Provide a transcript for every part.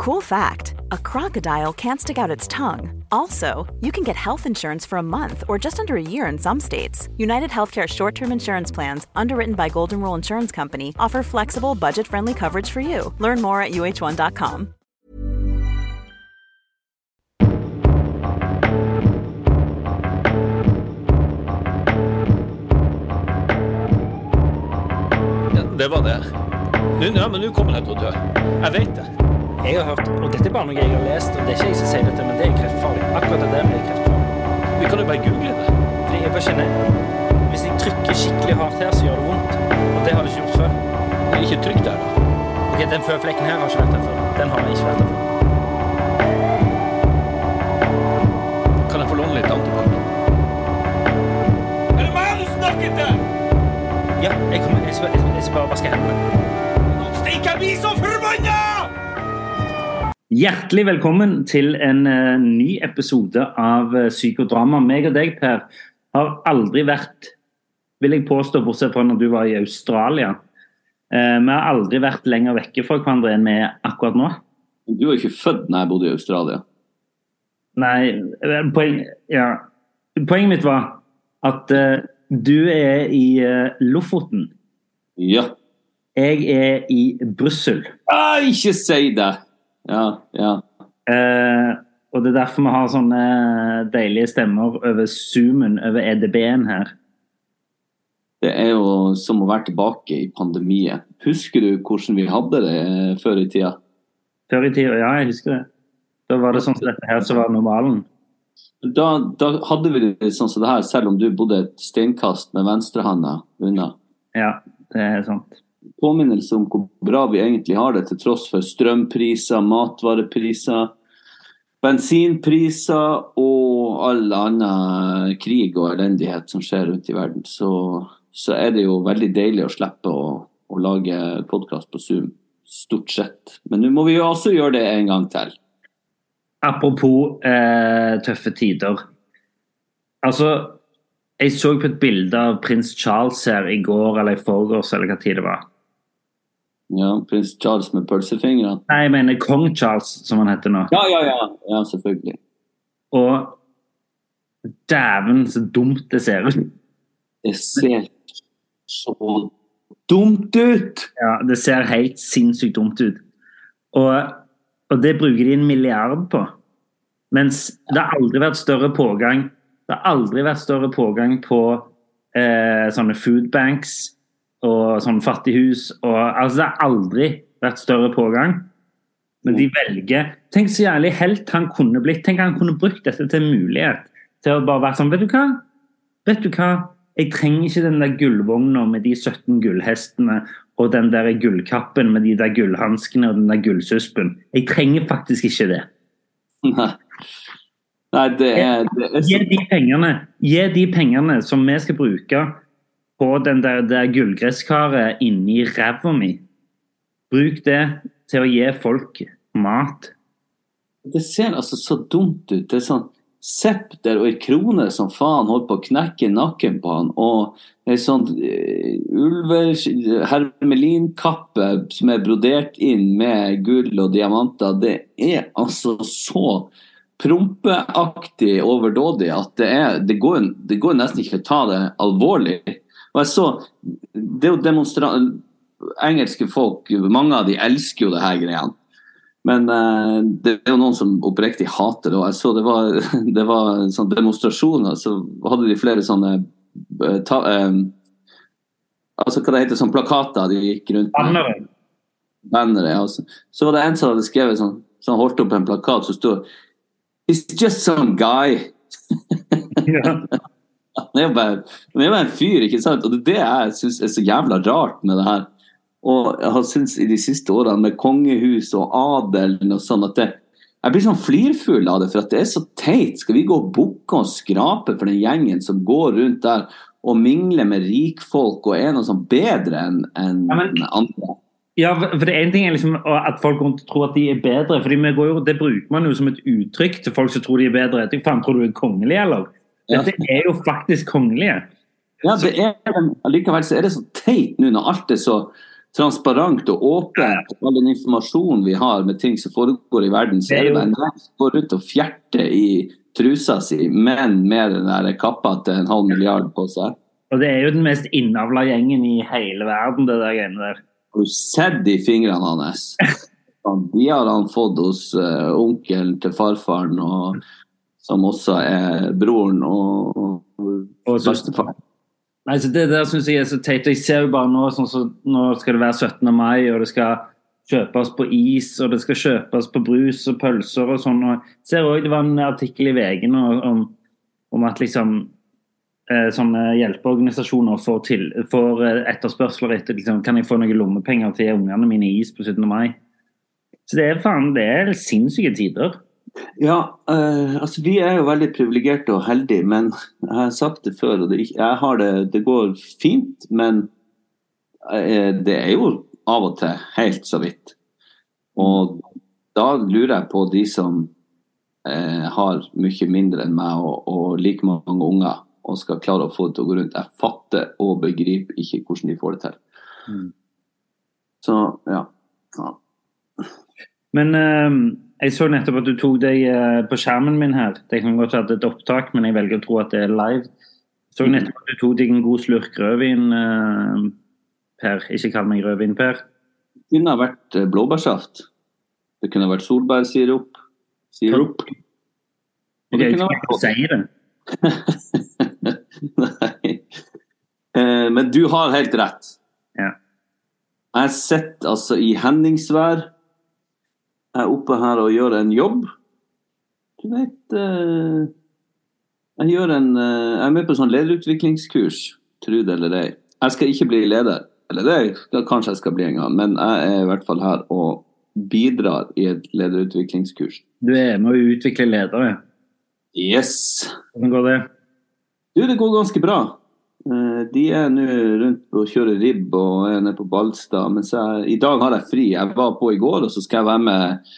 Cool fact a crocodile can't stick out its tongue. Also, you can get health insurance for a month or just under a year in some states. United Healthcare short term insurance plans, underwritten by Golden Rule Insurance Company, offer flexible, budget friendly coverage for you. Learn more at uh1.com. Ja, det var det. Nå, ja, men nå kommer til å dø. Jeg vet. Jeg har hørt, og dette er bare noe jeg har lest, og det er ikke jeg som sier dette, men det er kreftfarlig. Akkurat det der er kreftfarlig. Vi kan jo bare google det. Fordi jeg bare kjenner, hvis jeg trykker skikkelig hardt her, så gjør det vondt. Og det har det ikke gjort før. Det er ikke trykk der, da. Ok, den føflekken her har ikke vært der før. Den har jeg ikke vært der før. Kan jeg få låne litt antibac? Er det meg du snakker til? Ja, jeg, kommer, jeg, skal, jeg, skal, bare vaske hendene. Stikk, jeg blir så forbanna! Hjertelig velkommen til en uh, ny episode av uh, Psykodrama. Meg og deg, Per, har aldri vært, vil jeg påstå, bortsett fra når du var i Australia. uh, vi har aldri vært lenger vekke fra hverandre enn vi er akkurat nå. Du var ikke født da jeg bodde i Australia. Nei, poen, ja. Poenget mitt var at du er i Lofoten. Ja. Jeg er i Brussel. Ah, ikke si det! Ja, ja. Eh, og det er derfor vi har sånne deilige stemmer over Zoomen, over EDB-en her. Det er jo som å være tilbake i pandemien. Husker du hvordan vi hadde det eh, før i tida? Før i tida, ja, jeg husker det. Da var det sånn som dette her som var normalen. Da, da hadde vi det sånn som det her, selv om du bodde et steinkast med venstrehanda unna. Ja, det er sant. Påminnelse om hvor bra vi egentlig har det, til tross for strømpriser, matvarepriser, bensinpriser og all annen krig og elendighet som skjer rundt i verden. Så, så er det jo veldig deilig å slippe å, å lage podkast på Zoom. Stort sett. Men nå må vi jo også gjøre det en gang til. Apropos eh, tøffe tider. Altså, jeg så på et bilde av prins Charles her i går eller i forgårs, eller hva tid det var. Ja, Prins Charles med pølsefingrene. Nei, jeg mener kong Charles, som han heter nå. Ja, ja, ja. Ja, selvfølgelig. Og dæven, så dumt det ser ut. Det ser så dumt ut! Ja, det ser helt sinnssykt dumt ut. Og, og det bruker de en milliard på. Mens det har aldri vært større pågang Det har aldri vært større pågang på eh, sånne food banks og sånne fattighus. Og, altså, det har aldri vært større pågang. Men de velger Tenk så jævlig helt han kunne blitt. Tenk han kunne brukt dette til en mulighet. Til å bare være sånn Vet du hva? Vet du hva? Jeg trenger ikke den der gullvogna med de 17 gullhestene og den der gullkappen med de der gullhanskene og den der gullsuspen. Jeg trenger faktisk ikke det. Nei, det er, det er Gi de pengene, gi de pengene som vi skal bruke på den der, der gullgresskaret inni ræva mi. Bruk det til å gi folk mat. Det ser altså så dumt ut. Det er sånn septer og ei krone som faen holdt på å knekke nakken på han. Og ei sånn uh, hermelinkappe som er brodert inn med gull og diamanter. Det er altså så prompeaktig overdådig at det, er, det, går, det går nesten ikke å ta det alvorlig. Og jeg så, det er jo demonstra Engelske folk, mange av de elsker jo det her greiene. Men uh, det er jo noen som oppriktig hater det. Jeg så det var, det var sånn demonstrasjoner, så hadde de flere sånne eh, ta, uh, Altså hva det heter, sånn plakater de gikk rundt med. Bannere. Bannere. Ja. Så, så var det en som hadde skrevet sånn, som holdt opp en plakat som stod It's just some guy. Han er bare, han er bare en fyr, ikke sant? Og det er det jeg syns er så jævla rart med det her. Og jeg har syntes i de siste årene med kongehus og adelen og sånn at det, jeg blir sånn flirfull av det, for at det er så teit. Skal vi gå og bukke og skrape for den gjengen som går rundt der og mingler med rikfolk og er noe sånn bedre enn en Ja, men- andre? Ja, for det ene ting er liksom at folk tror at de er bedre. fordi jo, Det bruker man jo som et uttrykk til folk som tror de er bedre. Jeg faen, tror du er kongelig, eller? Dette er jo faktisk kongelige. Ja, det er, likevel så er det så teit nå når alt er så transparent og åpent. All den informasjonen vi har med ting som foregår i verden, så er det bare en går rundt og fjerter i trusa si, men med den der kappa til en halv milliard på seg. Og det er jo den mest innavla gjengen i hele verden, det der greiene der. Har du sett de fingrene hans? De har han fått hos uh, onkelen til farfaren, og, som også er broren og, og, Og bestefaren. bestefar. Nei, så Det der syns jeg er så teit. Jeg ser jo bare nå sånn så Nå skal det være 17. mai, og det skal kjøpes på is, og det skal kjøpes på brus og pølser og sånn. og jeg ser også, Det var en artikkel i VG om, om at liksom sånne hjelpeorganisasjoner får, til, får eh, etterspørsler etter liksom, kan jeg få noen lommepenger til ungene mine i is på 17. mai. Så det er faen, det er sinnssyke tider. Ja, eh, altså vi er jo veldig privilegerte og heldige, men jeg har sagt det før, og det, jeg har det, det går fint, men eh, det er jo av og til helt så vidt. Og da lurer jeg på de som eh, har mye mindre enn meg og, og like mange unger, og skal klare å få det til å gå rundt. Jeg fatter og begriper ikke hvordan de får det til. Mm. Så ja. ja. Men eh, jeg så nettopp at du tok deg eh, på skjermen min her. Det kan godt være et opptak, men jeg velger å tro at det er live. Så nettopp at du tok deg en god slurk rødvin, eh, Per. Ikke kall meg rødvin, Per. Det kunne ha vært eh, blåbærsaft. Det kunne ha vært solbærsirup. Sirup. Og det kunne ha si det. Nei. Eh, Men du har helt rett. Ja. Jeg sitter altså i hendingsvær. Jeg er oppe her og gjør en jobb. Du vet eh, Jeg gjør en eh, Jeg er med på sånn lederutviklingskurs, tro det eller ei. Jeg skal ikke bli leder. Eller det kanskje jeg skal bli en gang, men jeg er i hvert fall her og bidrar i et lederutviklingskurs. Du er med å utvikle ledere. Yes! Hvordan går det? Du, det går ganske bra. Eh, De er nå rundt og kjører ribb og er nede på Balstad. Mens jeg, i dag har jeg fri. Jeg var på i går, og så skal jeg være med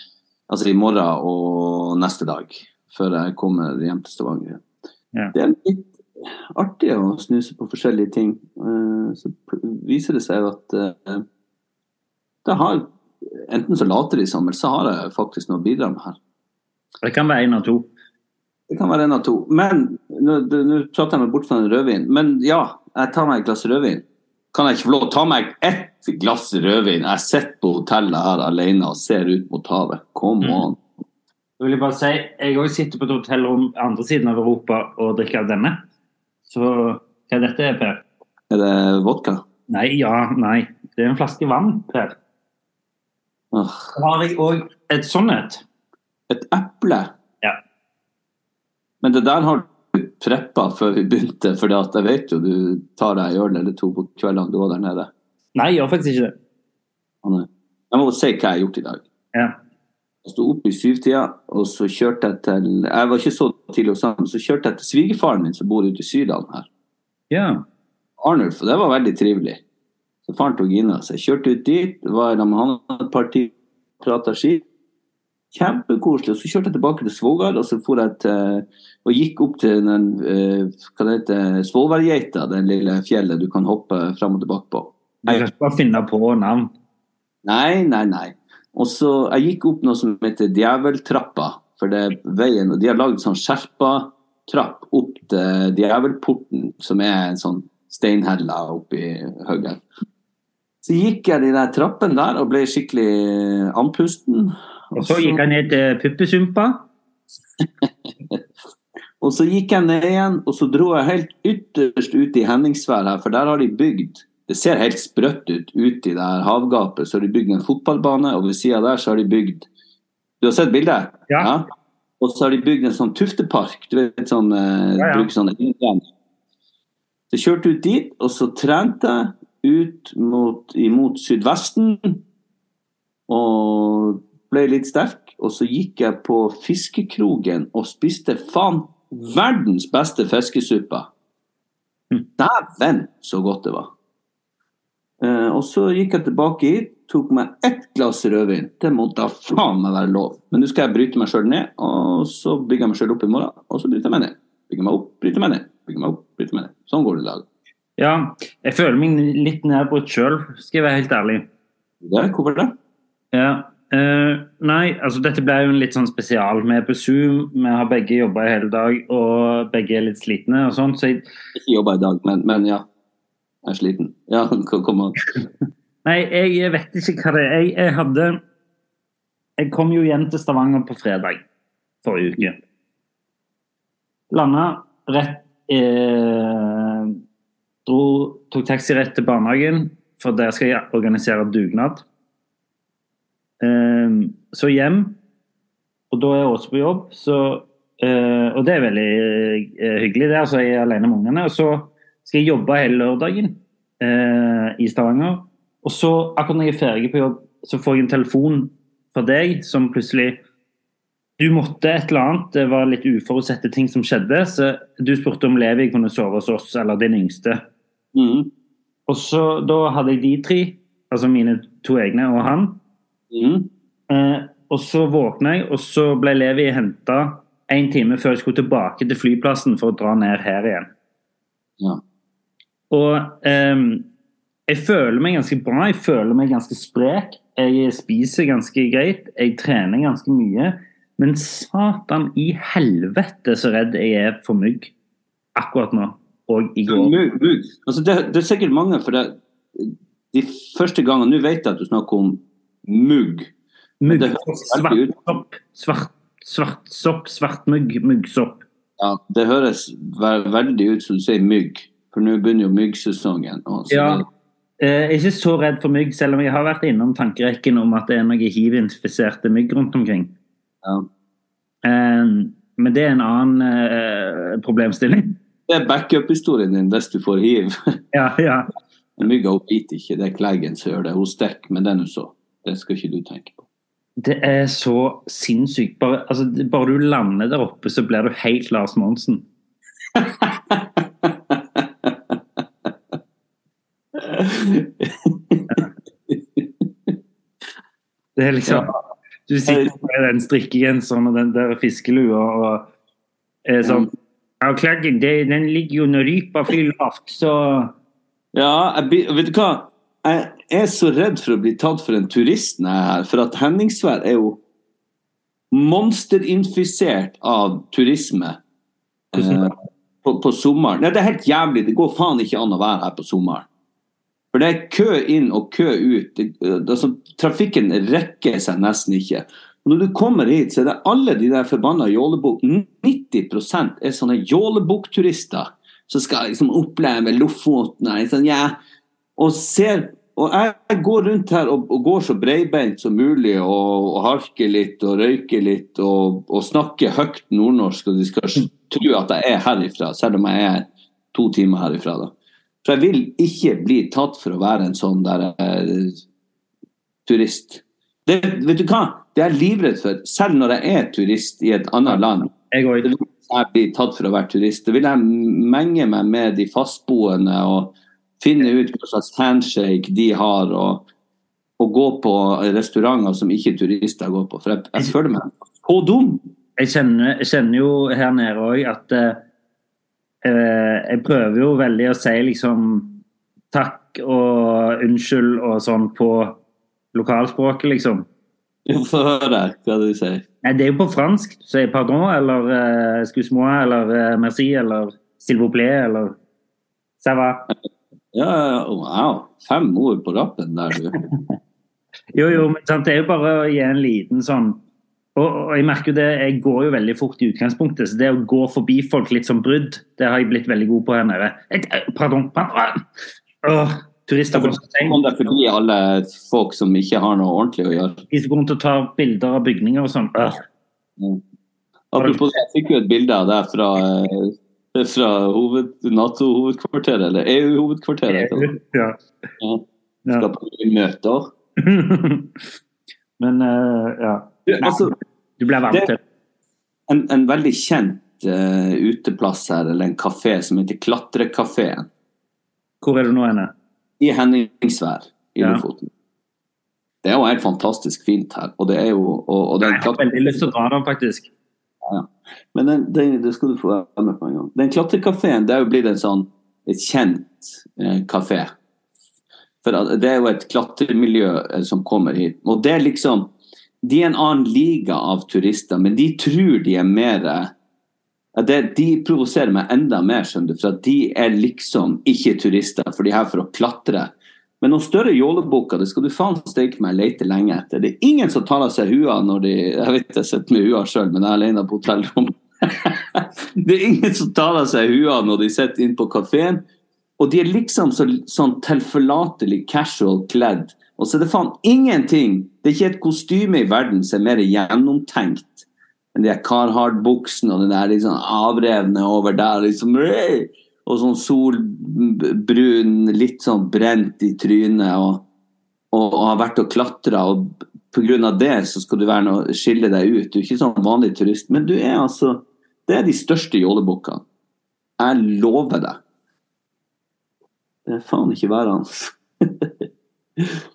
altså i morgen og neste dag. Før jeg kommer hjem til Stavanger. Ja. Det er litt artig å snuse på forskjellige ting. Eh, Så viser det seg at eh, det har Enten så later de som, eller så har jeg faktisk noe å bidra med her. Det kan være én av to. Det kan være en av to. Men nå prater jeg meg bort fra den rødvin. Men ja, jeg tar meg et glass rødvin. Kan jeg ikke få lov å ta meg ett glass rødvin? Jeg sitter på hotellet her alene og ser ut mot havet. Come Mm. on. Jeg vil bare si, jeg òg sitter på et hotellrom andre siden av Europa og drikker av denne. Så hva er dette, Per? Er det vodka? Nei, ja, nei. Det er en flaske vann, Per. Oh. Har jeg òg et sånt et. et eple? Men det der har du preppa før vi begynte, for jeg vet jo du tar deg en øl eller to på kveldene du var der nede. Nei, jeg gjør faktisk ikke det. Jeg må si hva jeg har gjort i dag. Ja. Jeg sto opp i syvtida, og så kjørte jeg til Jeg var ikke så tidlig hos ham, så kjørte jeg til svigerfaren min som bor ute i Sydalen her. ja. Arnulf, og det var veldig trivelig. Så faren tok inn så jeg kjørte ut dit, var sammen med han et par timer, prata ski. Kjempekoselig. Så kjørte jeg tilbake til Svågard, og så for jeg til og gikk opp til den eh, hva det heter, Svolværgeita, den lille fjellet du kan hoppe fram og tilbake på. Jeg kan ikke bare finne på navn. Nei, nei, nei. Og så Jeg gikk opp noe som heter Djeveltrappa. For det er veien, og De har lagd sånn skjerpa trapp opp til Djevelporten, som er en sånn steinhella oppi høgget. Så gikk jeg de der trappene der og ble skikkelig andpusten. Og så gikk jeg ned til Puppesumpa. Og så gikk jeg ned igjen, og så dro jeg helt ytterst ut i Henningsvær her, for der har de bygd Det ser helt sprøtt ut ute i det her havgapet. Så har de bygd en fotballbane, og ved sida der så har de bygd Du har sett bildet? Ja. Og så har de bygd en sånn tuftepark. Du vet sånn eh, Ja, ja. innrenn. Så jeg kjørte ut dit, og så trente jeg. ut mot, imot sydvesten og ble litt sterk. Og så gikk jeg på fiskekrogen og spiste faen verdens beste fiskesuppe. Dæven, så godt det var. Eh, og så gikk jeg tilbake hit, tok meg ett glass rødvin. Det måtte da faen meg være lov. Men nå skal jeg bryte meg sjøl ned, og så bygger jeg meg sjøl opp i morgen. Og så bryter jeg meg ned. Bygger meg opp, bryter meg ned. Bygger meg opp, bryter meg ned. Sånn går det i dag. Ja, jeg føler meg litt nedbrutt sjøl, skal jeg være helt ærlig. Det, hvorfor det? Ja. Eh, nei, altså dette ble jo en litt sånn spesial. Vi er på Zoom, vi har begge jobba i hele dag, og begge er litt slitne og sånn, så jeg Ikke jobba i dag, men, men ja. Jeg er sliten. Ja, kom an. Nei, jeg vet ikke hva det er. Jeg, jeg hadde Jeg kom jo hjem til Stavanger på fredag forrige uke. Landa rett eh, dro, Tok taxi rett til barnehagen, for der skal jeg organisere dugnad. Eh, så hjem, og da er Åse på jobb, så eh, Og det er veldig eh, hyggelig, det. Altså, jeg er alene med ungene. Og så skal jeg jobbe hele lørdagen eh, i Stavanger. Og så, akkurat når jeg er ferdig på jobb, så får jeg en telefon fra deg som plutselig Du måtte et eller annet, det var litt uforutsette ting som skjedde. Så du spurte om Levi kunne sove hos oss, eller din yngste. Mm. Og så da hadde jeg de tre, altså mine to egne og han. Mm. Eh, og så våkna jeg, og så ble Levi henta en time før jeg skulle tilbake til flyplassen for å dra ned her igjen. Ja. Og eh, jeg føler meg ganske bra, jeg føler meg ganske sprek. Jeg spiser ganske greit, jeg trener ganske mye. Men satan i helvete så redd jeg er for mygg akkurat nå. Og i går. Mugg, mugg. Altså, det, det er sikkert mange, for det, de første gangene Nå vet jeg at du snakker om mugg. Mugg, svartsopp, svart, svartsopp, svartmugg, muggsopp. Ja, det høres veldig ut som du sier mygg, for nå begynner jo myggsesongen. Ja. Eh, Jeg er ikke så redd for mygg, selv om jeg har vært innom tankerekken om at det er noen hiv-infiserte mygg rundt omkring. ja. Eh, Men det er en annen eh, problemstilling. Det er backup-historien din hvis du får hiv. Ja, ja. Mygga biter ikke, det er kleggen som gjør det. Hun stikker, men det er nå så. Det skal ikke du tenke på. Det er så sinnssykt. Bare, altså, bare du lander der oppe, så blir du helt Lars Monsen. Det er liksom Du sitter med den strikkegenseren og den der fiskelua og er sånn Ja, klaggen, den ligger jo når rypa flyr lavt, så Ja, vet du hva? Jeg er så redd for å bli tatt for en turist når jeg er her, for at Henningsvær er jo monsterinfisert av turisme eh, på, på sommeren. Nei, det er helt jævlig. Det går faen ikke an å være her på sommeren. For det er kø inn og kø ut. Det, altså, trafikken rekker seg nesten ikke. Og når du kommer hit, så er det alle de der forbanna jålebukk 90% er sånne jålebukkturister som skal liksom oppleve Lofoten. Sånn, ja, og ser og jeg går rundt her og, og går så breibeint som mulig og, og harker litt og røyker litt og, og snakker høyt nordnorsk, og de skal tro at jeg er herifra, selv om jeg er to timer herifra. da. For jeg vil ikke bli tatt for å være en sånn der eh, turist. Det, vet du hva? Det er jeg livredd for, selv når jeg er turist i et annet land. Jeg. Det jeg blir tatt for å være turist. Da vil jeg menge meg med de fastboende og finne ut hva slags handshake de har, og, og gå på restauranter som ikke turister går på. For jeg, jeg føler meg så dum. Jeg kjenner, jeg kjenner jo her nede òg at eh, eh, Jeg prøver jo veldig å si liksom takk og unnskyld og sånn på lokalspråket, liksom. Få høre hva du sier. Nei, det er jo på fransk. Du sier pardon eller uh, excuse-moi eller uh, merci eller s'il vous plaît eller ça va. Ja, wow. Fem ord på rappen der, du. Jo, jo, men sant, det er jo bare å gi en liten sånn og, og jeg merker jo det, jeg går jo veldig fort i utgangspunktet, så det å gå forbi folk litt som brudd, det har jeg blitt veldig god på her nede. Pardon. pardon. Åh, turister går så sent. Kom deg forbi alle folk som ikke har noe ordentlig å gjøre. De som går rundt og tar bilder av bygninger og sånn. Mm. Apropos, jeg fikk jo et bilde av deg fra, eh, Fra hoved, Nato-hovedkvarteret, eller EU-hovedkvarteret. Ja. Ja. Ja. Skal på møter. Men eh, ja. Du, altså, Du ble vant Det- til en, en veldig kjent uh, uteplass her, eller en kafé som heter Klatrekafeen Hvor er du nå henne? i Henningsvær i Ja. Lofoten. Det er jo helt fantastisk fint her. Og det er jo og, og den Jeg har veldig lyst til å dra der, faktisk. Men den, den, det skal du få være med på en gang. Den klatrekafeen det er jo blitt en sånn et kjent eh, kafé. For det er jo et klatremiljø eh, som kommer hit. Og det er liksom De er en annen liga av turister, men de tror de er mer eh, det, De provoserer meg enda mer, skjønner du. For at de er liksom ikke turister, for de er her for å klatre. Men noen større jålebukker det skal du faen steike meg lete lenge etter. Det er ingen som tar av seg hua når de Jeg vet jeg sitter med hua sjøl, men jeg er alene på hotellrommet. det er ingen som tar av seg hua når de sitter inne på kafeen. Og de er liksom så, sånn tilforlatelig casual kledd. Og så er det faen ingenting Det er ikke et kostyme i verden som er mer gjennomtenkt enn de her Carhartt-buksene og den der liksom avrevne over der. liksom Og sånn solbrun, litt sånn brent i trynet. Og, og, og har vært og klatra. Og pga. det så skal du være noe, skille deg ut. Du er ikke sånn vanlig turist. Men du er altså Det er de største jålebukkene. Jeg lover deg. Det er faen ikke værende.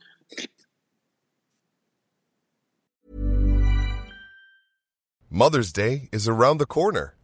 Mother's Day is around the corner.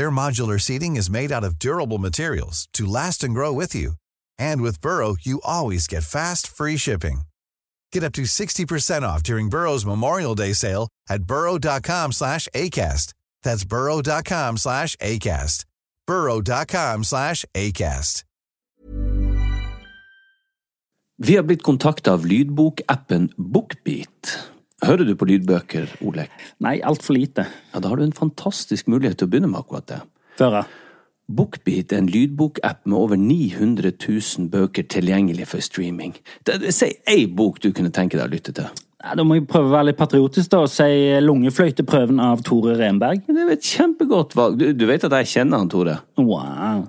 Their modular seating is made out of durable materials to last and grow with you. And with Burrow, you always get fast, free shipping. Get up to 60% off during Burrow's Memorial Day sale at burrow.com slash ACAST. That's burrow.com slash ACAST. burrow.com slash ACAST. Vi har blitt kontakta av lydbokappen Bookbeat. Hører du på lydbøker, Olek? Nei, altfor lite. Ja, Da har du en fantastisk mulighet til å begynne med akkurat det. Føre. Bookbeat er en lydbokapp med over 900 000 bøker tilgjengelig for streaming. Si ei bok du kunne tenke deg å lytte til. Ja, da må jeg prøve å være litt patriotisk da, og si Lungefløyteprøven av Tore Renberg. Det er et kjempegodt valg. Du, du vet at jeg kjenner han, Tore? Wow.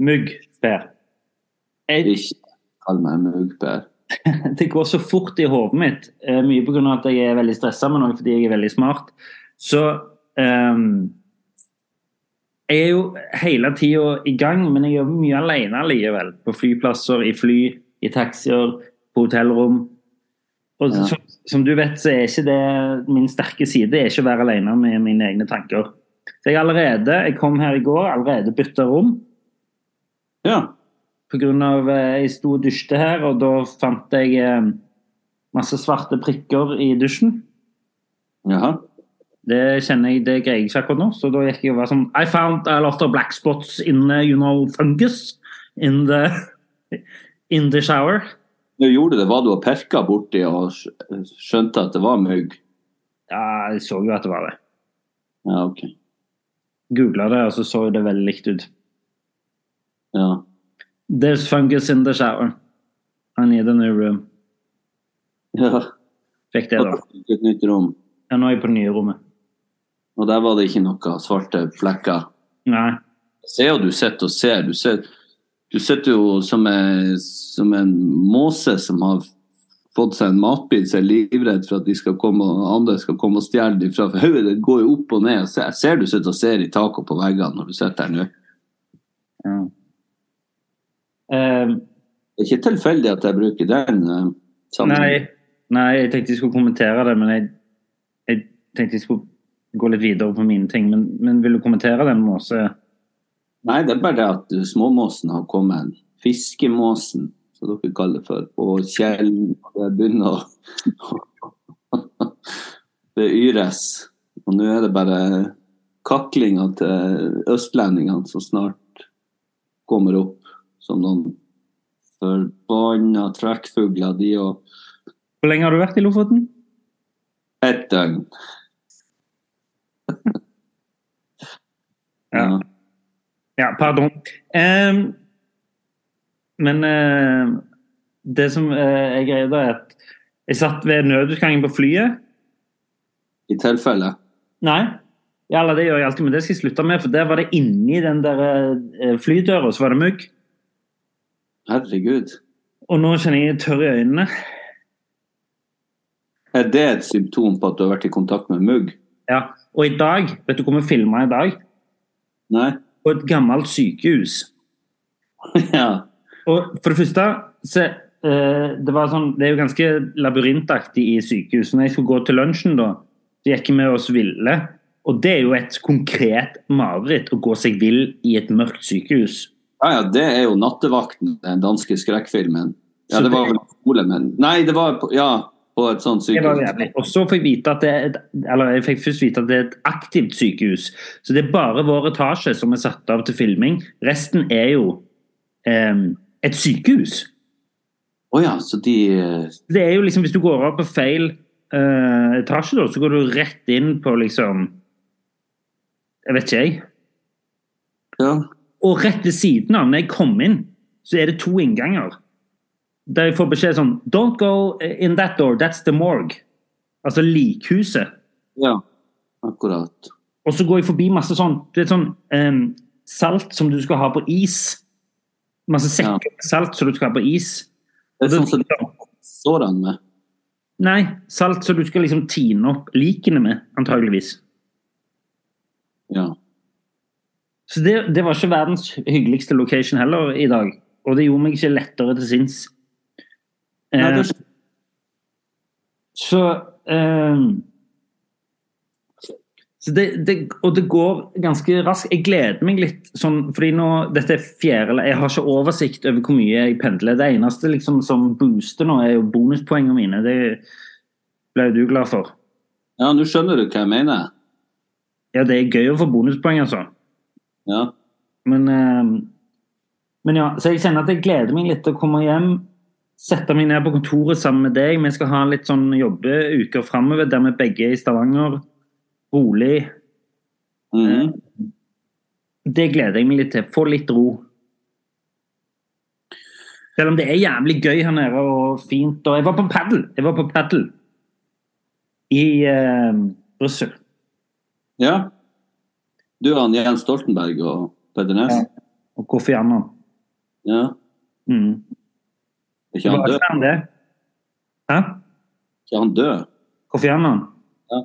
Mugg, Per. Jeg, Ikke kall meg Per? det går så fort i hodet mitt, eh, mye pga. at jeg er veldig stressa, men også fordi jeg er veldig smart. Så um, Jeg er jo hele tida i gang, men jeg jobber mye alene likevel. På flyplasser, i fly, i taxier, på hotellrom. Og Ja. som, som du vet, så er ikke det min sterke side er ikke å være alene med mine egne tanker. Så jeg allerede, jeg kom her i går, allerede bytta rom. Ja. pga. jeg sto og dusjte her, og da fant jeg eh, masse svarte prikker i dusjen. Jaha. Det kjenner jeg, det greier jeg ikke akkurat nå, så da gikk jeg og var sånn I found a lot of black spots in, the, you know, fungus in the, in the shower. Du gjorde det, var du og perka borti og skjønte at det var mygg? Ja, jeg så jo at det var det. Ja, ok. Googla det, og så så det veldig likt ut. Ja. There's fungus in the shower. I need a new room. ja. Fikk det, da. Et nytt rom. Ja, nå er jeg på det nye rommet. Og der var det ikke noe svarte flekker. Nei. Se jo du sitter og ser. Du, ser, du sitter jo som en, som en måse som har fått seg en matbit, som er livredd for at de skal komme, andre skal komme og stjele dem fra. Hodet ditt går jo opp og ned. Jeg ser, ser du sitter og ser i taket på veggene når du sitter her nå. Ja. Eh, Det er ikke tilfeldig at jeg bruker den. sammenhengen. nei, nei, jeg tenkte jeg skulle kommentere det, men jeg, jeg tenkte jeg skulle gå litt videre på mine ting. Men, men vil du kommentere den måse... Nei, det er bare det at småmåsen har kommet. Fiskemåsen, som dere kaller det for. Og kjelen. Det begynner å Det yres. Og nå er det bare kaklinga til østlendingene som snart kommer opp som noen forbanna trekkfugler, de og Hvor lenge har du vært i Lofoten? ett døgn. Ja. Ja, pardon. Um, men uh, det som uh, greia, da, er at jeg satt ved nødutgangen på flyet. I tilfelle. Nei, ja, det gjør jeg alltid, men det skal jeg slutte med, for der var det inni den der eh, flydøra, så var det mugg. Herregud. Og nå kjenner jeg tørr i øynene. Er det et symptom på at du har vært i kontakt med mugg? Ja, og i dag, vet du hvor vi filma i dag? Nei? På et gammelt sykehus. ja. Og for det første så, uh, det, var sånn, det er jo ganske labyrintaktig i sykehus. Når jeg skulle gå til lunsjen, da, så gikk med oss ville. Og det er jo et konkret mareritt å gå seg vill i et mørkt sykehus. Ja, ja, det er jo 'Nattevakten', den danske skrekkfilmen. Ja, det var vel skole, men Nei, det var på, ja, på et sånt Det var sykehus. Og så fikk jeg vite at det er et, eller jeg fikk først vite at det er et aktivt sykehus. Så det er bare vår etasje som er satt av til filming. Resten er jo em, et sykehus. Å ja, så de eh, Det er jo liksom, Hvis du går opp på feil eh, etasje, da, så går du rett inn på liksom Jeg vet ikke, jeg. Ja. Og rett ved siden av, når jeg kom inn, så er det to innganger. Der jeg får beskjed sånn Don't go in that door, that's the morgue. Altså likhuset. ja. Akkurat. Og så går jeg forbi masse sånn, det er sånn um, salt som du skal ha på is. Masse sekker med salt som du skal ha på is. Det er sånn som de står den med. Nei, salt som du skal liksom tine opp likene med, antageligvis. Ja. Så det, det var ikke verdens hyggeligste location heller i dag. Og det gjorde meg ikke lettere til sinns. Nei, Eh, det, så eh, så det, det, og det går ganske raskt. Jeg gleder meg litt sånn, fordi nå, dette er fjerde Jeg har ikke oversikt over hvor mye jeg pendler. Det eneste liksom, som booster nå, er jo bonuspoengene mine. Det ble jo du glad for. ja, nå skjønner du hva jeg mener. Ja, det er gøy å få bonuspoeng, altså. Ja. Men, eh, men ja, så jeg kjenner at jeg gleder meg litt til å komme hjem. Sette meg ned på kontoret sammen med deg. Vi skal ha litt sånn jobbeuker framover der vi begge er i Stavanger. Rolig. Mm. Det gleder jeg meg litt til. Få litt ro. Selv om det er jævlig gøy her nede og fint. Og jeg var på padel. Jeg var på padel i uh, Brussel. ja. Du og Jens Stoltenberg og Peder Næss? Ja. Og Kofi Annan. Ja. Mm. Er ikke han død? han det? Hæ? Ikke han død? Kofi Annan? Ja.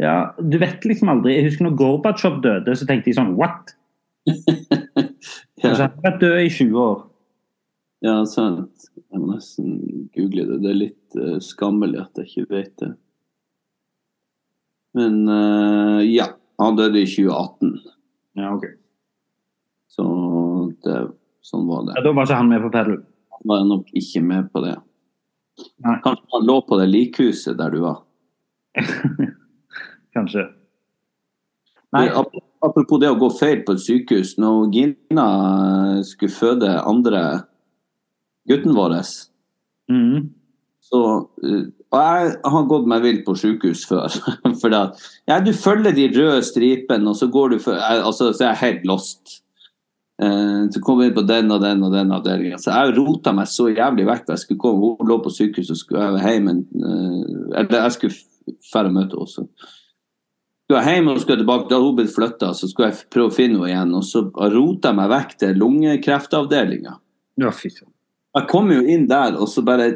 Ja, du vet liksom aldri. Jeg husker når Gorbatsjov døde, så tenkte jeg sånn What? ja. Altså, han har vært død i 20 år. ja, sant. Jeg må nesten google det. Det er litt uh, skammelig at jeg ikke vet det. Men uh, ja, han døde i 2018. Ja, ok. Så det Sånn var det. Ja, da var ikke han med på pedal. var nok ikke med på det. Nei. Kanskje han lå på det likhuset der du var. Kanskje. Nei, Ap- Apropos det å gå feil på et sykehus. Når Gina skulle føde andre gutten vår, mm. så uh, Og jeg har gått meg vill på sykehus før. For da, ja, du følger de røde stripene, og så går du for altså, Så er jeg helt lost. Uh, så kom vi inn på den og den og den avdelinga. Så jeg rota meg så jævlig vekk. Jeg skulle komme, Hun lå på sykehus og skulle hjem. Men, uh, eller jeg skulle færre møte henne. Så skulle jeg hjem og skulle tilbake. Da hadde hun blitt flytta, så skulle jeg prøve å finne henne igjen. Og så rota jeg meg vekk til lungekreftavdelinga. Ja. Jeg kom jo inn der, og så bare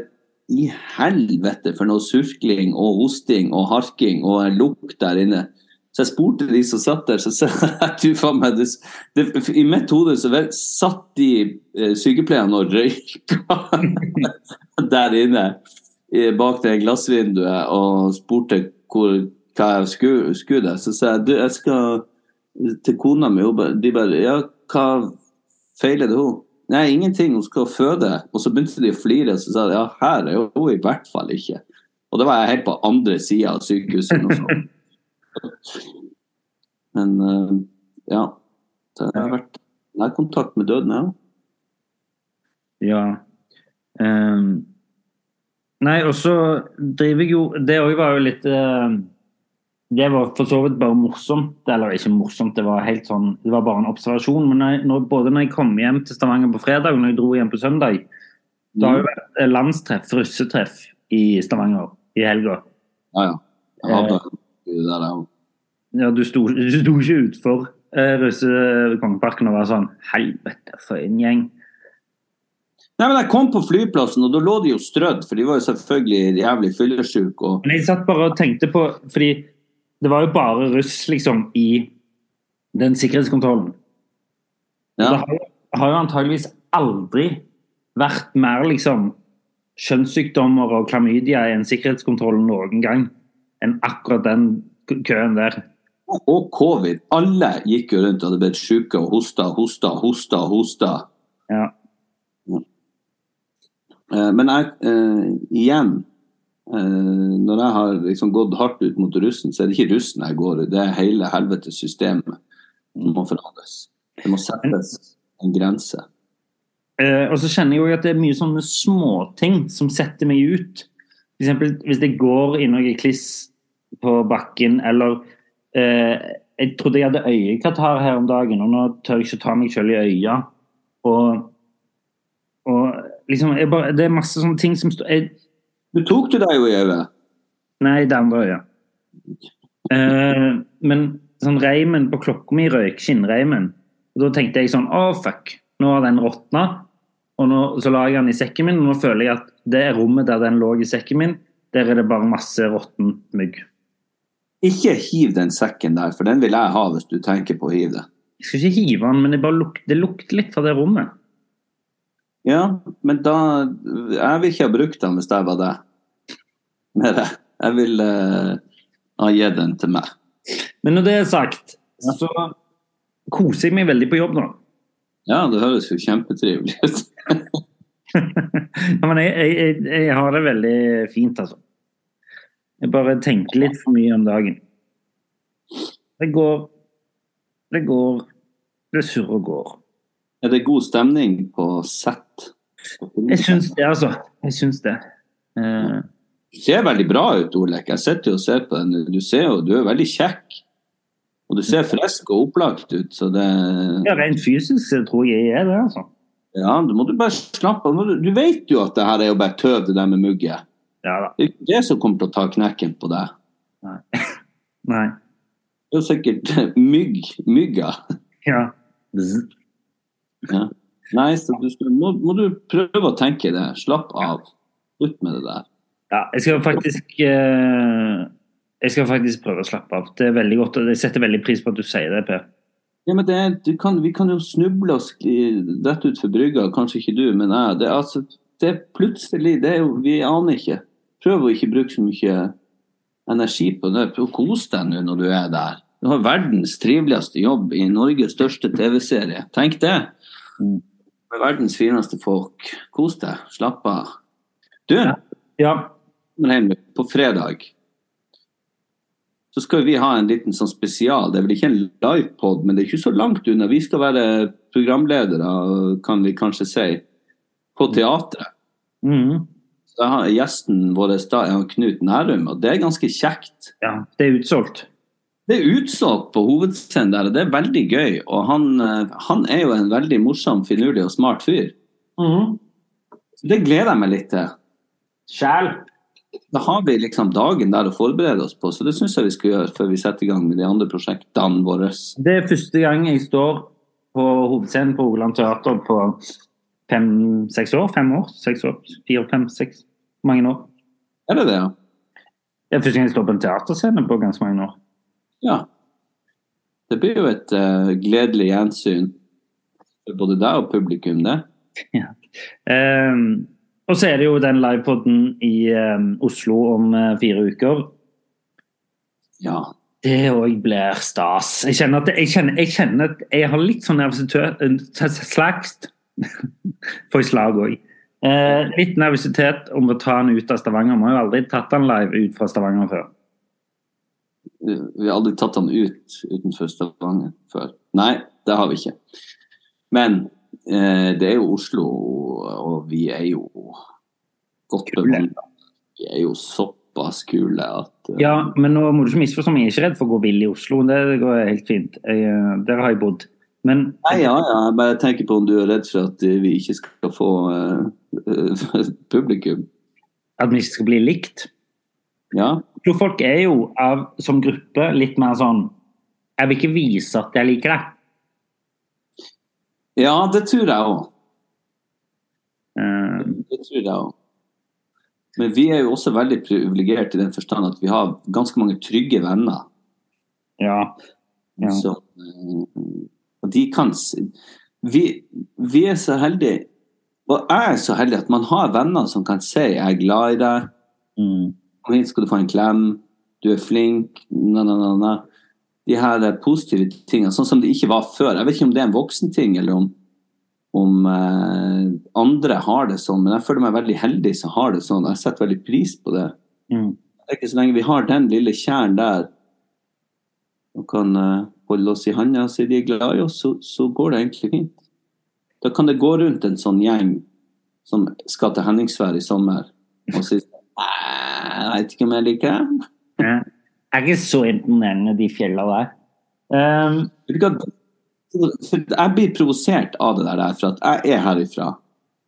I helvete for noe surkling og hosting og harking og en lukt der inne. Så jeg spurte de som satt der, så sa jeg du det, I mitt hode så vel, satt de eh, sykepleierne og røyka der inne bak det glassvinduet og spurte hvor, hva jeg skulle, skulle der. Så sa jeg du, jeg skal til kona mi. De bare Ja, hva feiler det hun? Nei, ingenting, hun skal føde. Og så begynte de å flire, og så sa de ja, her er hun i hvert fall ikke. Og da var jeg helt på andre sida av sykehuset. og sånn. Men eh, ja. Det har vært nærkontakt med døden, ja. Ja. Um, nei, og så driver jeg jo Det òg var jo litt eh, Det var for så vidt bare morsomt. Eller ikke morsomt, det var helt sånn Det var bare en observasjon. Men jeg, når, både når jeg kom hjem til Stavanger på fredag og når jeg dro hjem på søndag, det har jo vært eh, landstreff, russetreff, i Stavanger i helga. Ja, ja. Jeg hadde det der, der. Ja, du sto, du sto ikke utfor eh, russekongeparken og var sånn Helvete, for en gjeng. Nei, men Jeg kom på flyplassen, og da lå de jo strødd, for de var jo selvfølgelig jævlig fyllesyke. Og... Men jeg satt bare og tenkte på Fordi det var jo bare russ liksom i den sikkerhetskontrollen. Ja. Det har, har jo antageligvis aldri vært mer liksom kjønnssykdommer og klamydia i en sikkerhetskontroll noen gang enn akkurat den køen der. og covid. Alle gikk jo rundt og hadde blitt syke og hosta, hosta, hosta, hosta. Ja. Eh, Men jeg, eh, igjen Når jeg har liksom gått hardt ut mot russen, så er det ikke russen jeg går i, det er hele helvetes systemet som må forandres. Det må settes en grense. Eh, og så kjenner jeg òg at det er mye sånne småting som setter meg ut. Eksempel hvis det går i noe kliss på bakken, eller eh, Jeg trodde jeg hadde øyekatarr her om dagen, og nå tør jeg ikke ta meg selv i øya. Og, og liksom jeg bare, Det er masse sånne ting som jeg- Du tok det deg jo i øyet. Nei, det andre øyet. Eh, men sånn reimen på klokka mi røyk, skinnreimen. Og da tenkte jeg sånn Å, fuck. Nå har den råtna. Og nå, så la jeg den i sekken min, og nå føler jeg at det rommet der den lå i sekken min. Der er det bare masse råtten mygg. Ikke hiv den sekken der, for den vil jeg ha hvis du tenker på å hive det. Jeg skal ikke hive den, men det, luk, det lukter litt fra det rommet. Ja, men da Jeg vil ikke ha brukt den hvis jeg var deg. Med det. Jeg vil uh, ha gitt den til meg. Men når det er sagt, så koser jeg meg veldig på jobb nå. Ja, det høres jo kjempetrivelig ut. Ja, men jeg, jeg, jeg har det veldig fint, altså. Jeg bare tenker litt for mye om dagen. Det går Det går Det surrer og går. Er det god stemning på sett? Jeg syns det, altså. Jeg syns det. Eh, Du ser veldig bra ut, Olek. Jeg sitter jo og ser på den. Du ser jo, du er veldig kjekk. Og du ser frisk og opplagt ut, så det ja, rent fysisk tror jeg jeg er det, altså. Ja, du må du bare slappe av. Du vet jo at det her er jo bare tøv, det der med mugget. Ja. Det er ikke det som kommer til å ta knekken på deg. Nei. Det er jo sikkert mygg, mygga. Ja. Bzz. Ja. Nei, så du skal, må, må du prøve å tenke det. Slapp av. Slutt med det der. ja jeg skal faktisk eh, Jeg skal faktisk prøve å slappe av. Det er veldig godt, og jeg setter veldig pris på at du sier det, Per. Ja, men det, kan, Vi kan jo snuble oss rett utfor brygga, kanskje ikke du, men jeg. Det, altså, det er plutselig det er jo, Vi aner ikke. Prøv å ikke bruke så mye energi på det. Prøv å kose deg nå når du er der. Du har verdens triveligste jobb i Norges største TV-serie. Tenk det. Med verdens fineste folk. Kos deg. Slapp av. Du, Ja. på fredag. Så skal vi ha en liten sånn spesial. Det er vel ikke en livepod, men det er ikke så langt unna. Vi skal være programledere, kan vi kanskje si, på teatret. Mm. Så jeg har gjesten vår da er Knut Nærum, og det er ganske kjekt. ja. Det er utsolgt. Det er utsolgt på hovedscenen og det er veldig gøy. Og han, eh, han er jo en veldig morsom, finurlig og smart fyr. Mm. Det gleder jeg meg litt til. Sjæl. Da har vi liksom dagen der å forberede oss på, så det syns jeg vi skal gjøre før vi setter i gang med de andre prosjektene våre. Det er første gang jeg står på hovedscenen på Rogaland Teater på fem-seks år. Fem år? Seks år? Fire, fem, seks? Mange år. Er det det, ja? Det er første gang jeg står på en teaterscene på ganske mange år. Ja. Det blir jo et uh, gledelig gjensyn for både deg og publikum, det. Ehm, og så er det jo den livepoden i um, Oslo om uh, fire uker. Ja. Det òg blir stas. Jeg kjenner at jeg, kjenner, jeg, kjenner at jeg har litt sånn nervøsitet Slagst. Får jeg slag òg. Eh, litt nervøsitet om å ta den ut av Stavanger. Vi har jo aldri tatt den live ut fra Stavanger før. Vi har aldri tatt han ut utenfor Stavanger før. Nei, det har vi ikke. Men eh, det er jo Oslo, og vi er jo godt Kule. Vi er jo såpass kule at uh... Ja, men nå må du ikke misforstå meg. Jeg er ikke redd for å gå vill i Oslo. Det går helt fint. Jeg, eh, der har jeg bodd. Men Nei, ja, ja. Jeg bare tenker på om du er redd for at eh, vi ikke skal få uh, publikum. at vi ikke skal bli likt. Ja. Oslo-folk er jo av, som gruppe litt mer sånn Jeg vil ikke vise at jeg liker deg. ja, det tror jeg òg. Uh, Det tror jeg òg. Men vi er jo også veldig privilegert i den forstand at vi har ganske mange trygge venner. ja. Ja. Så, eh, og de kan vi, vi er så heldige, og jeg er så heldig at man har venner som kan si 'jeg er glad i deg', Mm. Hit skal du få en klem, du er flink, na, na, na, na. De her positive tingene, sånn som det ikke var før. Jeg vet ikke om det er en voksenting, eller om, om eh, andre har det sånn, men jeg føler meg veldig heldig som har det sånn. Jeg setter veldig pris på det. Mm. er ikke Så lenge vi har den lille kjernen der, og kan eh, holde oss i handa og si de er glad i oss, så, så går det egentlig fint. Da kan det gå rundt en sånn gjeng som skal til Henningsvær i sommer, og si «Nei, jeg vet ikke om jeg liker det. Det Er ikke så imponerende, de fjella der. Um, Jeg blir provosert av det der, for at jeg er herifra.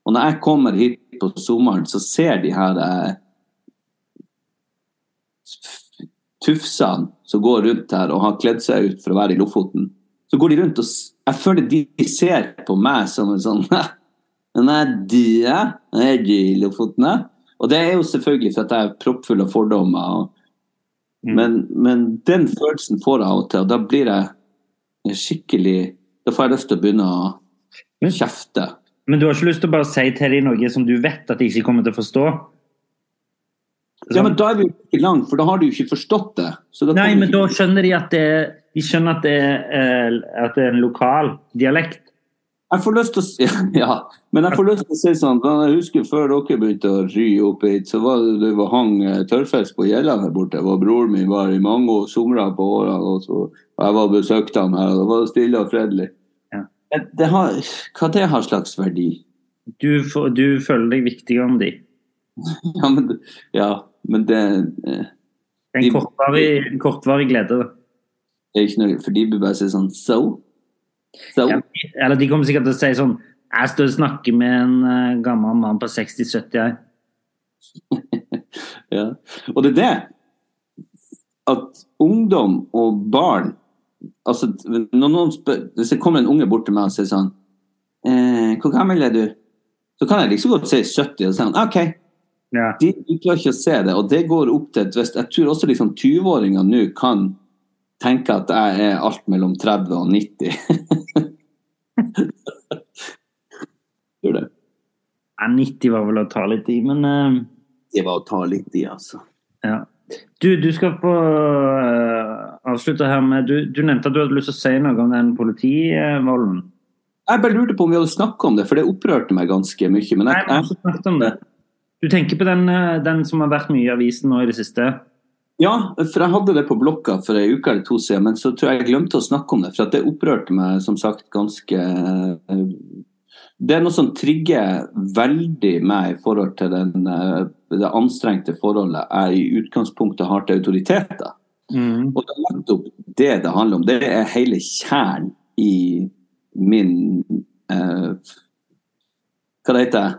Og når jeg kommer hit på sommeren, så ser de her eh, tufsene som går rundt her og har kledd seg ut for å være i Lofoten. Så går de rundt og Jeg føler de ser på meg som en sånn Nei, du er er du i Lofoten? ja?» Og det er jo selvfølgelig for at jeg er proppfull av fordommer. og Mm. Men, men den følelsen får jeg av og til, og da blir jeg skikkelig Da får jeg lyst til å begynne å Men- kjefte. men du har ikke lyst til å bare si til dem noe som du vet at de ikke kommer til å forstå? Ja, men Da er vi jo ikke langt, for da har de jo ikke forstått det. Nei, men ikke- da skjønner de at det, de skjønner at det, er, eh, at det er en lokal dialekt. Jeg får lyst til å si Ja, men jeg får lyst til å si sånn Jeg husker før dere begynte å ry opp hit, så var det det var hang eh, tørrfisk på gjella her borte. Og broren min var i mange år somra på årene, og, så, og jeg var og besøkte ham her, og det var stille og fredelig. Ja. Det, det har, hva det har slags verdi? Du, du føler deg viktigere enn de. Ja, men, ja, men det eh, en kortvarig, kortvarig glede. da. det er ikke noe For de blir bare si sånn So? So? Eller de kommer sikkert til å si sånn Jeg står og snakker med en eh, gammel mann på 60-70 her. Ja. Og det er det at ungdom og barn altså når noen spør, Hvis det kommer en unge bort til meg og sier sånn eh, 'Hvor gammel er du?' Så kan jeg liksom godt si 70, og si sånn, OK. Ja. De, de klarer ikke å se det. Og det går opp til et Jeg tror også liksom 20-åringer nå kan tenke at jeg er alt mellom 30 og 90. Tror det. Ja, 90 var vel å ta litt i, men uh... Det var å ta litt i, altså. ja. Du, du skal få uh, avslutte her med du, du nevnte at du hadde lyst til å si noe om den politivolden. Jeg bare lurte på om vi hadde snakka om det, for det opprørte meg ganske mye. Men Nei, jeg, vi har ikke snakket om det. Du tenker på den, eh, den som har vært mye i avisen nå i det siste? Ja, for jeg hadde det på blokka for ei uke eller to siden, men så tror jeg jeg glemte å snakke om det. For det opprørte meg som sagt ganske eh, Det er noe som trigger veldig meg i forhold til den, eh, det anstrengte forholdet jeg i utgangspunktet har til autoriteter. Mm. Og det er nettopp det det handler om. Det er hele kjernen i min eh, Hva det heter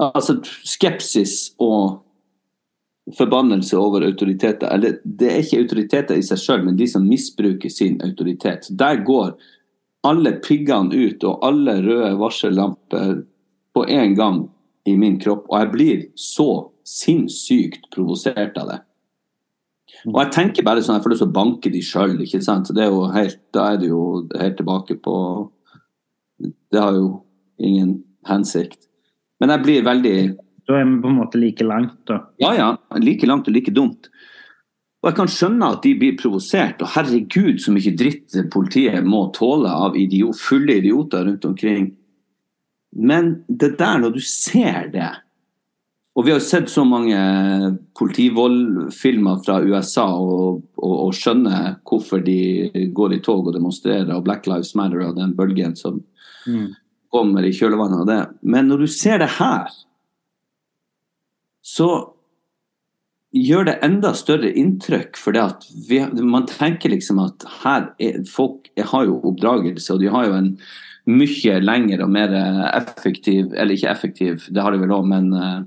Altså skepsis og forbannelse over autoriteter. Eller det er ikke autoriteter i seg sjøl, men de som misbruker sin autoritet. Der går alle piggene ut, og alle røde varsellamper på en gang i min kropp. Og jeg blir så sinnssykt provosert av det. Og jeg tenker bare sånn, jeg får lyst til å banke de sjøl, ikke sant. Er helt, da er det jo helt tilbake på Det har jo ingen hensikt. Men jeg blir veldig Da er vi på en måte like langt, da. Ja ja, like langt og like dumt. Og jeg kan skjønne at de blir provosert, og herregud så mye dritt politiet må tåle av idiot, fulle idioter rundt omkring. Men det der, når du ser det Og vi har jo sett så mange politivoldfilmer fra USA og, og, og skjønner hvorfor de går i tog og demonstrerer, og Black Lives Matter og den bølgen som kommer i kjølvannet av det. Men når du ser det her, så gjør det enda større inntrykk. For det vi, man tenker liksom at her er, folk har jo oppdragelse, og de har jo en mye lengre og mer effektiv Eller ikke effektiv, det har de vel òg, men uh,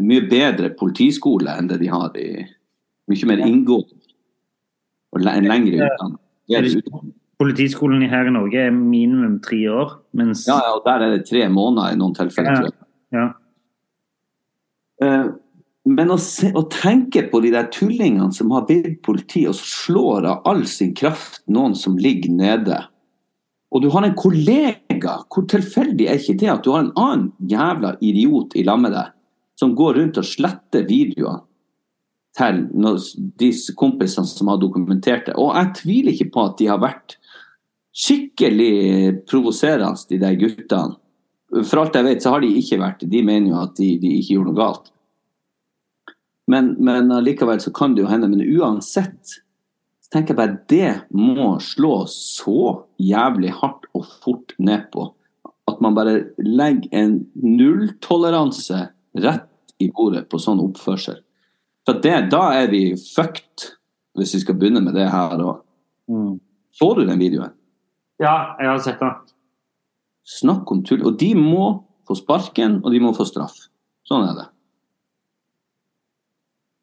mye bedre politiskole enn det de har i Mye mer inngående og le- en lengre utdanning. Politiskolen her i Norge er minimum tre år, mens Ja, ja, og der er det tre måneder i noen tilfeller. Ja. Ja. Eh, Men å, se, å tenke på de der tullingene som har bedt politiet, og så slår av all sin kraft noen som ligger nede. Og du har en kollega, hvor tilfeldig er ikke det at du har en annen jævla idiot i lag med deg, som går rundt og sletter videoer til de kompisene som har dokumentert det. Og jeg tviler ikke på at de har vært skikkelig provoserende, de der guttene. For alt jeg vet, så har de ikke vært det. De mener jo at de, de ikke gjorde noe galt. Men, men likevel så kan det jo hende. Men uansett så tenker jeg bare det må slå så jævlig hardt og fort ned på. At man bare legger en nulltoleranse rett i bordet på sånn oppførsel. For det, da er vi fucked, hvis vi skal begynne med det her. òg. Mm. Så du den videoen? ja, jeg har sett den. Snakk om tull. Og de må få sparken, og de må få straff. Sånn er det.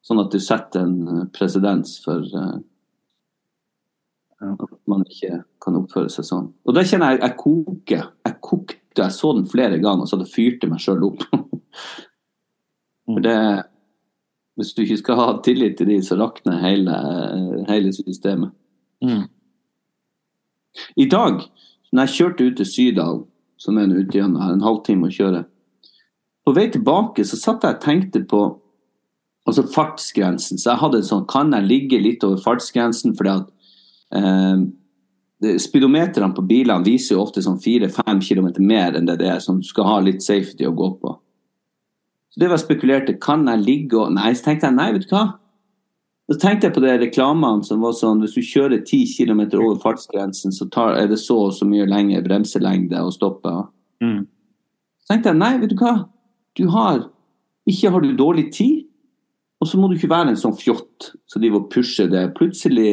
Sånn at du setter en eh, presedens for eh, at man ikke kan oppføre seg sånn. Og da kjenner jeg jeg koker. Jeg kokte. Jeg så den flere ganger, og så det fyrte meg sjøl opp. for det Hvis du ikke skal ha tillit til de, så rakner hele, hele systemet. Mm. I dag, når jeg kjørte ut til Sydal, som er ute gjennom her, en halvtime å kjøre På vei tilbake så satt jeg og tenkte på altså fartsgrensen. Så jeg hadde en sånn Kan jeg ligge litt over fartsgrensen? fordi at eh, Speedometerne på bilene viser jo ofte sånn 4-5 km mer enn det det er, som skal ha litt safety å gå på. Så det var spekulerte. Kan jeg ligge og Nei, så tenkte jeg nei, vet du hva. Så tenkte jeg på de reklamene som var sånn hvis du kjører 10 km over fartsgrensen, så tar, er det så og så mye lengre bremselengde å stoppe. Mm. Så tenkte jeg nei, vet du hva. Du har Ikke har du dårlig tid, og så må du ikke være en sånn fjott som driver og pusher det. Plutselig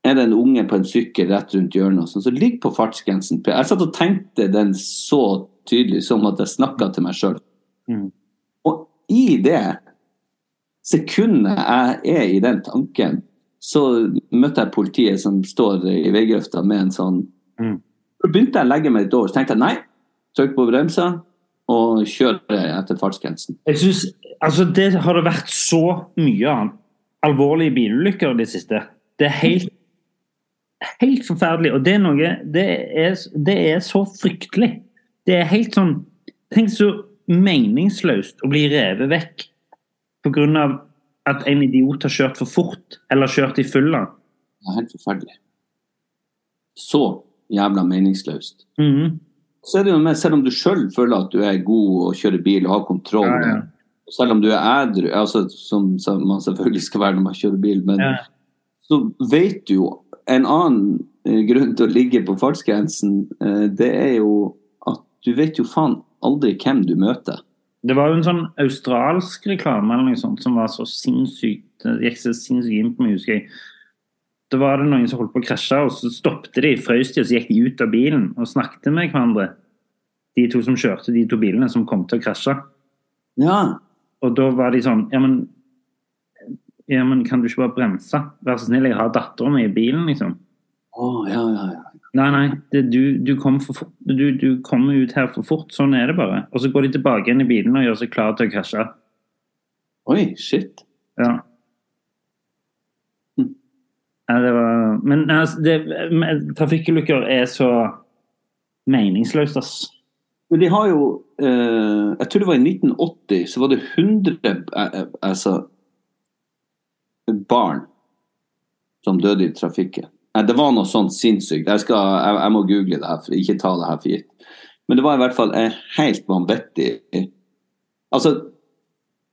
er det en unge på en sykkel rett rundt hjørnet, og sånn, så ligg på fartsgrensen. Jeg satt og tenkte den så tydelig som at jeg snakka til meg sjøl. Mm. Og i det sekundet jeg er i den tanken, så møtte jeg politiet som står i veigrøfta med en sånn Mm. Så begynte jeg å legge meg litt over. Så tenkte jeg nei, trykk på bremsa og kjør etter fartsgrensen. Jeg synes, altså Det har det vært så mye av alvorlige bilulykker i det siste. Det er helt, helt forferdelig. Og det er noe det er, det er så fryktelig. Det er helt sånn Tenk så meningsløst å bli revet vekk pga. at en idiot har kjørt for fort eller kjørt i fylla. Det er helt forferdelig. så jævla meningsløst. Mhm. Så er det jo med, selv om du sjøl føler at du er god og kjører bil og har kontroll, Ja, ja. selv om du er ædru, altså, som, som man selvfølgelig skal være når man kjører bil, men Ja. så vet du jo en annen eh, grunn til å ligge på fartsgrensen, eh, det er jo at du vet jo faen aldri hvem du møter. Det var jo en sånn australsk reklame eller noe sånt som var så sinnssykt Det gikk så sinnssykt inn på meg, husker jeg. Da var det noen som holdt på å krasje, og så stoppet de, frøs de, og så gikk de ut av bilen og snakket med hverandre. De to som kjørte de to bilene som kom til å krasje. Ja. Og da var de sånn Ja, men, ja, men kan du ikke bare bremse? Vær så snill, jeg har dattera mi i bilen, liksom. Å, ja, ja, ja. Nei, nei, det, du, du, kom for fort, du, du kommer ut her for fort. Sånn er det bare. Og så går de tilbake igjen i bilen og gjør seg klar til å krasje. Oi, shit. Ja. Hm. ja det var Men altså, trafikkulykker er så meningsløst, ass. Men de har jo eh, Jeg tror det var i 1980, så var det 100 eh, eh, altså, barn som døde i trafikken. Nei, det var noe sånt sinnssykt. Jeg, skal, jeg, jeg må google det her, for ikke ta det her for gitt. Men det var i hvert fall en helt vanvittig Altså,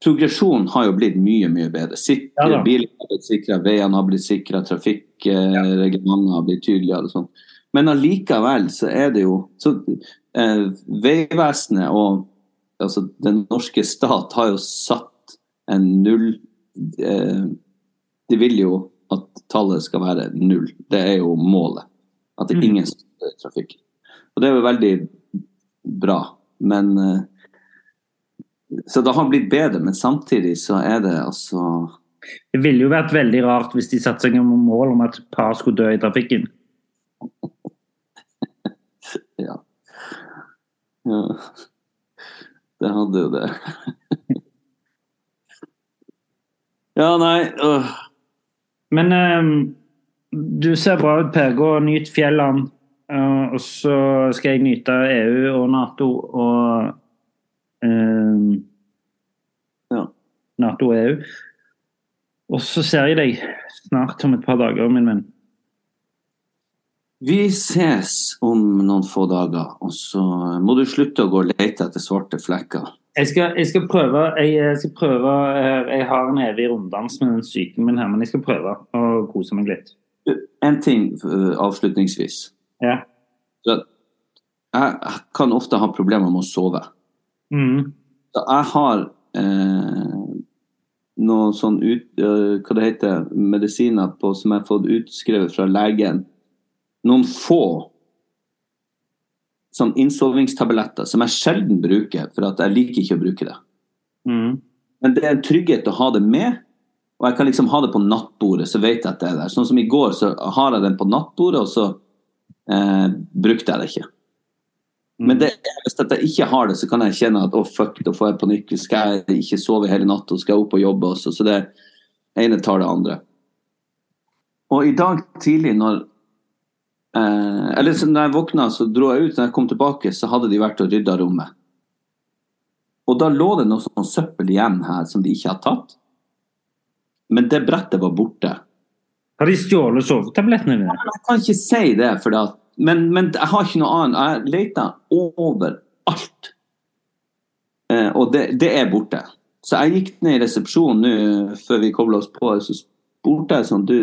progresjonen har jo blitt mye, mye bedre. Sikre Ja biler har blitt sikra, veiene har blitt sikra, trafikkreglementene har blitt tydeligere og sånn. Men allikevel så er det jo så, eh, Vegvesenet og altså, den norske stat har jo satt en null eh, De vil jo at tallet skal være null. Det er jo målet. At det er Mm. ingen dør trafikk. Og det er jo veldig bra. Men eh, Så det har blitt bedre, men samtidig så er det altså Det ville jo vært veldig rart hvis de satte seg noen mål om at par skulle dø i trafikken. Ja. ja. Det hadde jo det. ja, nei øh. Men eh, du ser bra ut, Per. Gå og nyt fjellene. eh, og så skal jeg nyte EU og Nato og ehm, Ja. Nato og EU. Og så ser jeg deg snart om et par dager, min venn. Vi ses om noen få dager, og så må du slutte å gå og lete etter svarte flekker. Jeg skal, jeg skal prøve jeg, skal prøve eh, Jeg har en evig runddans med den syken min her, men jeg skal prøve å kose meg litt. En ting øh, avslutningsvis. Ja. Jeg, kan ofte ha problemer med å sove. Mm. Jeg har eh, noe sånn ut, øh, hva det heter, medisiner på, som jeg har fått utskrevet fra legen. Noen få sånn innsovningstabletter som jeg sjelden bruker, for at jeg liker ikke å bruke det. Mm. Men det er en trygghet å ha det med, og jeg kan liksom ha det på nattbordet, så vet jeg at det er der. Sånn som i går, så har jeg den på nattbordet, og så eh, brukte jeg det ikke. Men det, hvis jeg ikke har det, så kan jeg kjenne at å fuck, da får jeg panikk. Skal jeg ikke sove hele natta, skal jeg opp og jobbe også. Så det ene tar det andre. Og i dag tidlig når eh, Eller så når jeg våkna, så dro jeg ut. Når jeg kom tilbake, så hadde de vært og rydda rommet. Og da lå det noe sånn søppel igjen her som de ikke har tatt. Men det brettet var borte. Har de stjålet sovetablettene dine? Jeg kan ikke si det, for at, men, men jeg har ikke noe annet. Jeg leita overalt. Eh, og det, det er borte. Så jeg gikk ned i resepsjonen nå før vi kobla oss på, så spurte jeg sånn Du,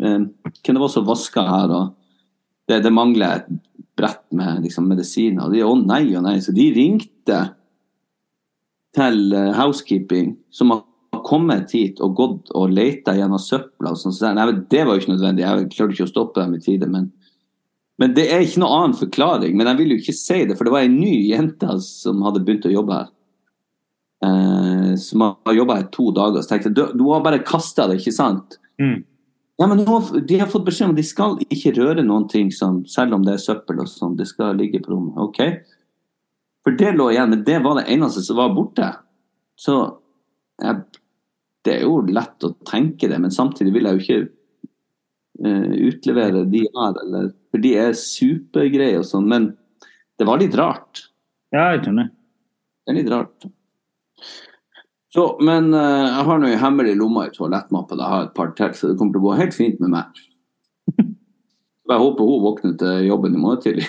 eh, hvem det var som vaska her? Og det, det mangler et brett med liksom, medisiner. Og de å nei og nei. Så de ringte til eh, housekeeping, som har kommet hit og gått og leita gjennom søpla. og sånn. Så nei, det var jo ikke nødvendig. Jeg klarte ikke å stoppe dem i tide. Men, men det er ikke noe annen forklaring. Men jeg vil jo ikke si det, for det var ei ny jente som hadde begynt å jobbe her. Eh, som har jobba her to dager. Så tenkte jeg, du, du har bare kasta det, ikke sant? Mm. Ja, men De har fått beskjed om at de skal ikke røre noen ting, som, selv om det er søppel og sånn. Det skal ligge på rommet. Ok? For det lå igjen, men det var det eneste som var borte. Så jeg, det er jo lett å tenke det, men samtidig vil jeg jo ikke uh, utlevere de her, eller, for de er supergreie og sånn. Men det var litt rart. Ja, jeg skjønner. Det er litt rart. Så, men eh, jeg har nå en hemmelig lomme i toalettmappa. Jeg har et par til, så det kommer til å gå helt fint med meg. Jeg håper hun våkner til jobben i morgen tidlig.